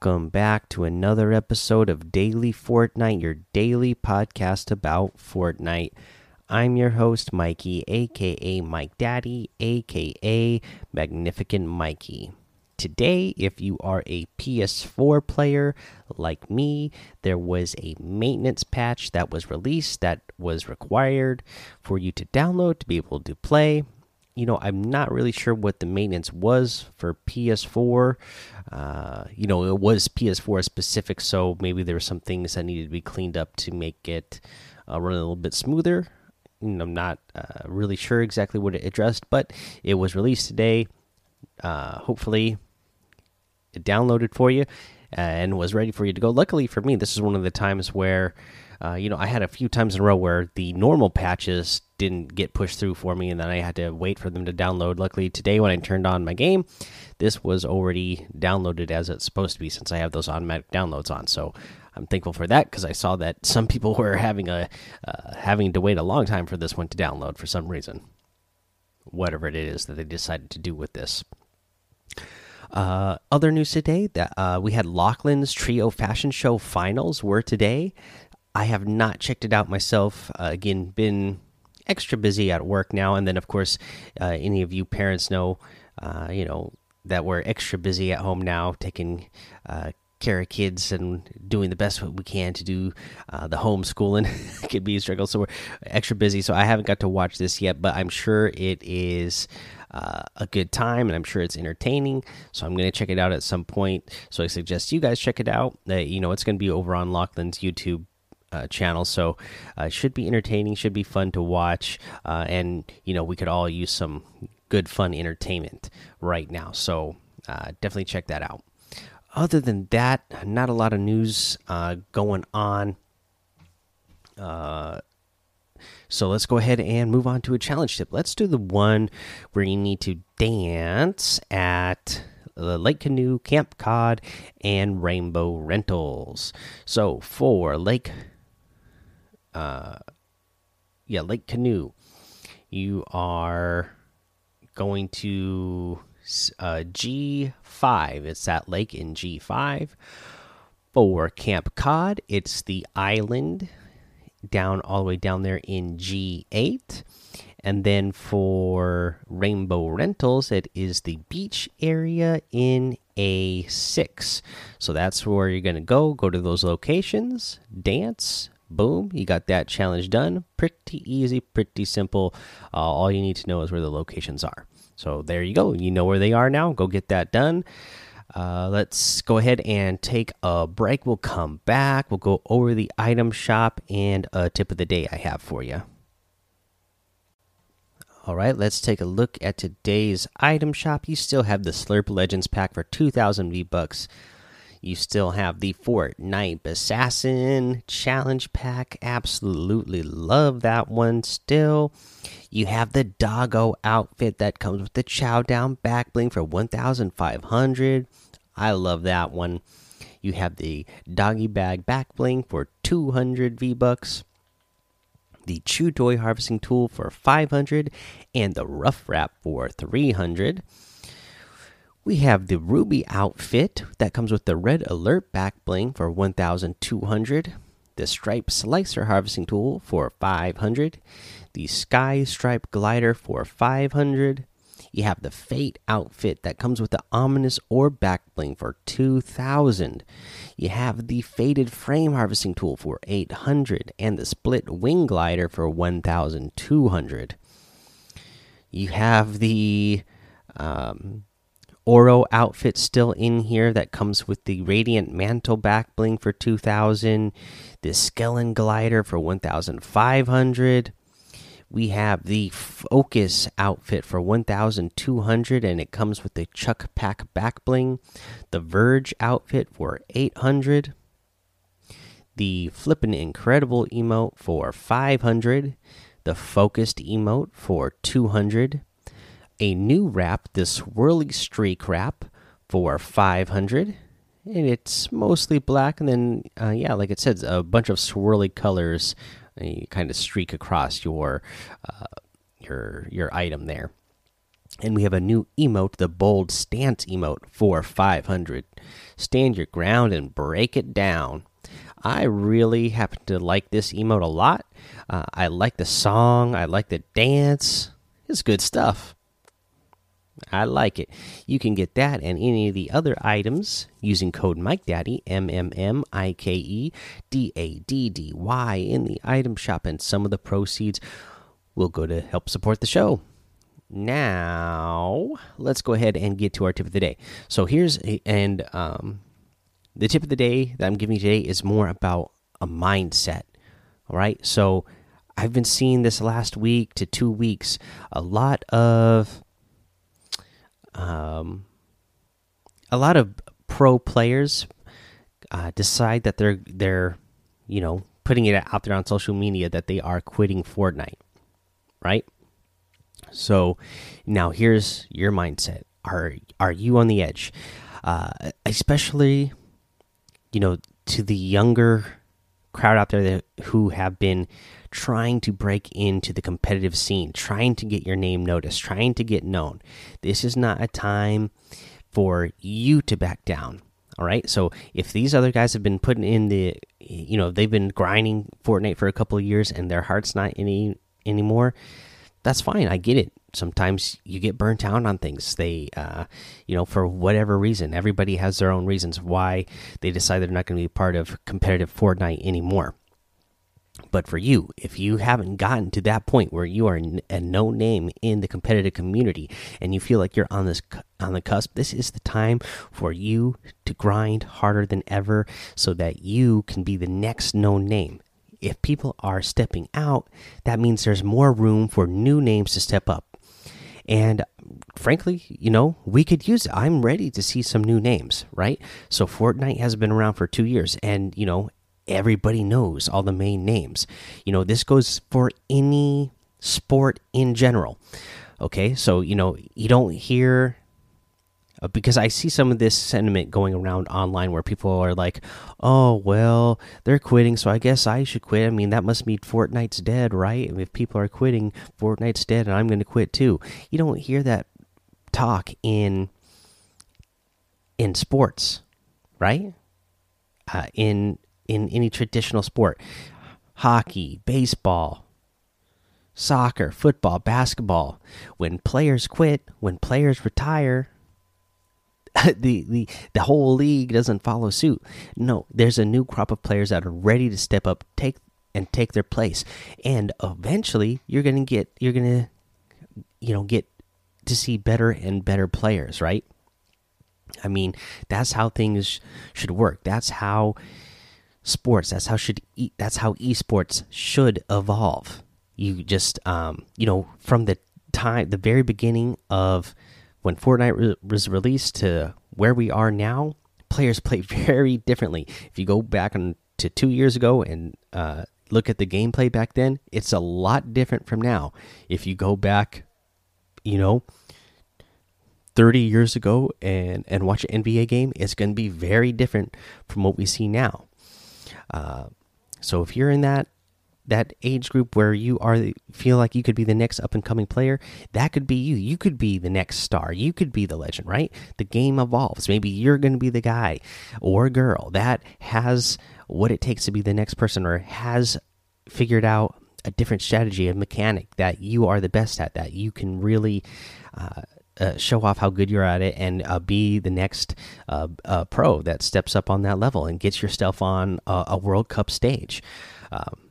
welcome back to another episode of Daily Fortnite, your daily podcast about Fortnite. I'm your host, Mikey, aka Mike Daddy, aka Magnificent Mikey. Today, if you are a PS4 player like me, there was a maintenance patch that was released that was required for you to download to be able to play you know, I'm not really sure what the maintenance was for PS4. Uh, you know, it was PS4 specific, so maybe there were some things that needed to be cleaned up to make it uh, run a little bit smoother. And I'm not uh, really sure exactly what it addressed, but it was released today. Uh, hopefully, it downloaded for you and was ready for you to go. Luckily for me, this is one of the times where uh, you know, I had a few times in a row where the normal patches didn't get pushed through for me, and then I had to wait for them to download. Luckily, today when I turned on my game, this was already downloaded as it's supposed to be since I have those automatic downloads on. So I'm thankful for that because I saw that some people were having a uh, having to wait a long time for this one to download for some reason, whatever it is that they decided to do with this. Uh, other news today that uh, we had Lachlan's Trio Fashion Show finals were today. I have not checked it out myself. Uh, again, been extra busy at work now, and then of course, uh, any of you parents know, uh, you know that we're extra busy at home now, taking uh, care of kids and doing the best we can to do uh, the homeschooling. can be a struggle, so we're extra busy. So I haven't got to watch this yet, but I'm sure it is. Uh, a good time and I'm sure it's entertaining. So I'm going to check it out at some point. So I suggest you guys check it out. Uh, you know, it's going to be over on Lachlan's YouTube uh, channel. So uh, should be entertaining, should be fun to watch, uh, and you know we could all use some good fun entertainment right now. So uh, definitely check that out. Other than that, not a lot of news uh, going on. Uh, so let's go ahead and move on to a challenge tip. Let's do the one where you need to dance at the Lake Canoa, Camp Cod, and Rainbow Rentals. So for Lake uh, yeah, Lake Canoa. You are going to uh, G5. It's that lake in G5. For Camp Cod, it's the island down all the way down there in G8. And then for Rainbow Rentals, it is the beach area in A6. So that's where you're going to go. Go to those locations, dance, boom you got that challenge done. Pretty easy pretty simple. Uh, all you need to know is where the locations are. So there you go. You know where they are now. Go get that done. Uh, let's go ahead and take a break. We'll come back. We'll go over the item shop and a tip of the day i have for you all right, let's take a look at today's item shop. You still have the Slurp Legends pack for 2,000 V bucks you still have the Fortnite Assassin Challenge Pack. Absolutely love that one still. You have the Doggo outfit that comes with the Chow Down back bling for 1,500. I love that one. You have the Doggy Bag back bling for 200 V bucks. The Chew Toy Harvesting Tool for 500 and the Rough Wrap for 300. We have the Ruby outfit that comes with the red alert back bling for 1200, the stripe slicer harvesting tool for 500, the sky stripe glider for 500. You have the fate outfit that comes with the ominous orb back bling for 2000. You have the faded frame harvesting tool for 800 and the split wing glider for 1200. You have the um, Oro outfit still in here that comes with the Radiant Mantle back bling for 2000, the Skellen glider for 1500. We have the Focus outfit for 1200 and it comes with the Chuck Pack back bling, the Verge outfit for 800, the Flippin' Incredible emote for 500, the Focused emote for 200 a new wrap, the Swirly Streak wrap, for 500 and it's mostly black and then uh, yeah like it says a bunch of swirly colors you kind of streak across your uh, your your item there And we have a new emote, the bold stance emote for 500. Stand your ground and break it down. I really happen to like this emote a lot. Uh, I like the song, I like the dance. It's good stuff. I like it. You can get that and any of the other items using code MikeDaddy, M M M I K E D A D D Y, in the item shop, and some of the proceeds will go to help support the show. Now, let's go ahead and get to our tip of the day. So, here's a, and um, the tip of the day that I'm giving you today is more about a mindset. All right. So, I've been seeing this last week to two weeks a lot of um, a lot of pro players uh, decide that they're they're you know putting it out there on social media that they are quitting Fortnite, right? So now here's your mindset: are are you on the edge? Uh, especially, you know, to the younger crowd out there that, who have been trying to break into the competitive scene, trying to get your name noticed, trying to get known. This is not a time for you to back down. All right. So if these other guys have been putting in the, you know, they've been grinding Fortnite for a couple of years and their heart's not any anymore, that's fine. I get it. Sometimes you get burnt out on things. They, uh, you know, for whatever reason, everybody has their own reasons why they decide they're not going to be part of competitive Fortnite anymore. But for you, if you haven't gotten to that point where you are a no name in the competitive community and you feel like you're on this on the cusp, this is the time for you to grind harder than ever so that you can be the next known name. If people are stepping out, that means there's more room for new names to step up. And frankly, you know, we could use it. I'm ready to see some new names, right? So Fortnite has been around for 2 years and, you know, everybody knows all the main names. You know, this goes for any sport in general. Okay, so you know, you don't hear uh, because I see some of this sentiment going around online where people are like, "Oh, well, they're quitting, so I guess I should quit." I mean, that must mean Fortnite's dead, right? If people are quitting, Fortnite's dead, and I'm going to quit too. You don't hear that talk in in sports, right? Uh, in in any traditional sport hockey, baseball, soccer, football, basketball. When players quit, when players retire, the, the the whole league doesn't follow suit. No, there's a new crop of players that are ready to step up, take and take their place. And eventually you're gonna get you're gonna you know get to see better and better players, right? I mean, that's how things should work. That's how sports. That's how should e that's how esports should evolve. You just um, you know from the time the very beginning of when Fortnite re was released to where we are now, players play very differently. If you go back on, to two years ago and uh, look at the gameplay back then, it's a lot different from now. If you go back, you know, 30 years ago and and watch an NBA game, it's going to be very different from what we see now. Uh, so if you're in that that age group where you are feel like you could be the next up and coming player, that could be you. You could be the next star. You could be the legend, right? The game evolves. Maybe you're going to be the guy or girl that has what it takes to be the next person or has figured out a different strategy, a mechanic that you are the best at, that you can really uh, uh, show off how good you're at it and uh, be the next uh, uh, pro that steps up on that level and gets yourself on a, a World Cup stage. Um,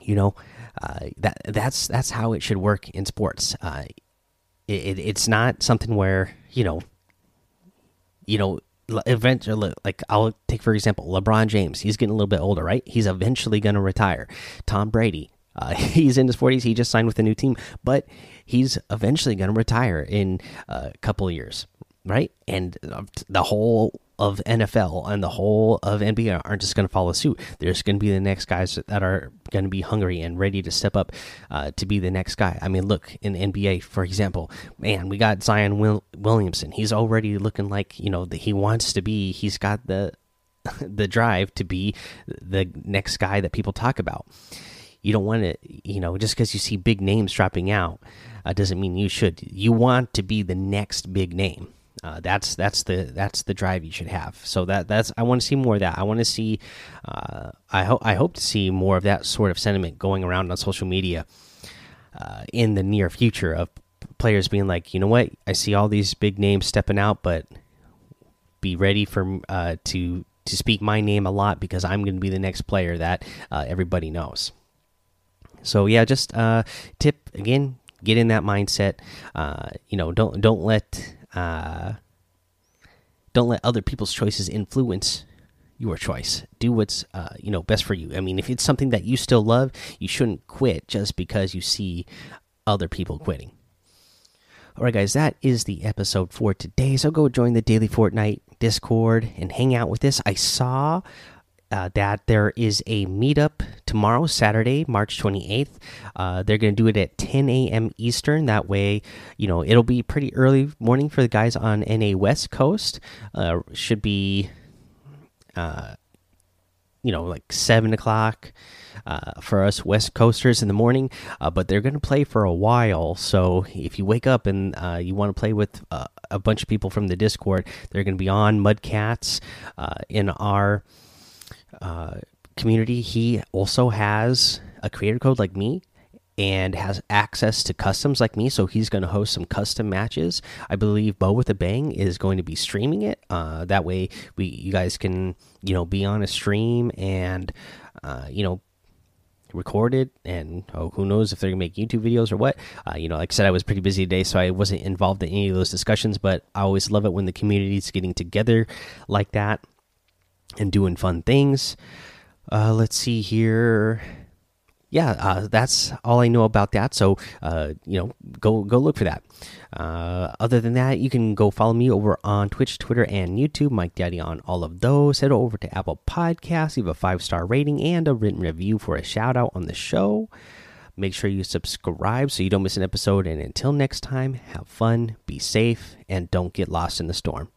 you know that that's that's how it should work in sports. It, it's not something where you know, you know, eventually like i'll take for example lebron james he's getting a little bit older right he's eventually going to retire tom brady uh, he's in his 40s. He just signed with a new team, but he's eventually going to retire in a couple years, right? And the whole of NFL and the whole of NBA aren't just going to follow suit. There's going to be the next guys that are going to be hungry and ready to step up uh, to be the next guy. I mean, look in NBA, for example, man, we got Zion Will Williamson. He's already looking like you know the, he wants to be. He's got the the drive to be the next guy that people talk about you don't want to you know just because you see big names dropping out uh, doesn't mean you should you want to be the next big name uh, that's that's the that's the drive you should have. So that that's I want to see more of that. I want to see. Uh, I hope I hope to see more of that sort of sentiment going around on social media uh, in the near future of players being like, you know what, I see all these big names stepping out, but be ready for uh, to to speak my name a lot because I'm going to be the next player that uh, everybody knows. So yeah, just uh, tip again, get in that mindset. you know, don't don't let uh, don't let other people's choices influence your choice. Do what's uh, you know best for you. I mean, if it's something that you still love, you shouldn't quit just because you see other people quitting. All right, guys, that is the episode for today. So go join the Daily Fortnite Discord and hang out with us. I saw uh, that there is a meetup tomorrow, Saturday, March 28th. Uh, they're going to do it at 10 a.m. Eastern. That way, you know, it'll be pretty early morning for the guys on NA West Coast. Uh, should be, uh, you know, like 7 o'clock. Uh, for us West Coasters in the morning, uh, but they're going to play for a while. So if you wake up and you want to play with a bunch of people from the Discord, they're going to be on Mudcats in our uh, community, he also has a creator code like me and has access to customs like me. So he's going to host some custom matches. I believe Bo with a Bang is going to be streaming it. Uh, that way, we you guys can you know be on a stream and uh, you know record it and oh who knows if they're gonna make youtube videos or what uh, you know like i said i was pretty busy today so i wasn't involved in any of those discussions but i always love it when the community is getting together like that and doing fun things. Uh, let's see here. Yeah, uh, that's all I know about that. So, uh, you know, go go look for that. Uh, other than that, you can go follow me over on Twitch, Twitter, and YouTube. Mike Daddy on all of those. Head over to Apple Podcasts, leave a five star rating and a written review for a shout out on the show. Make sure you subscribe so you don't miss an episode. And until next time, have fun, be safe, and don't get lost in the storm.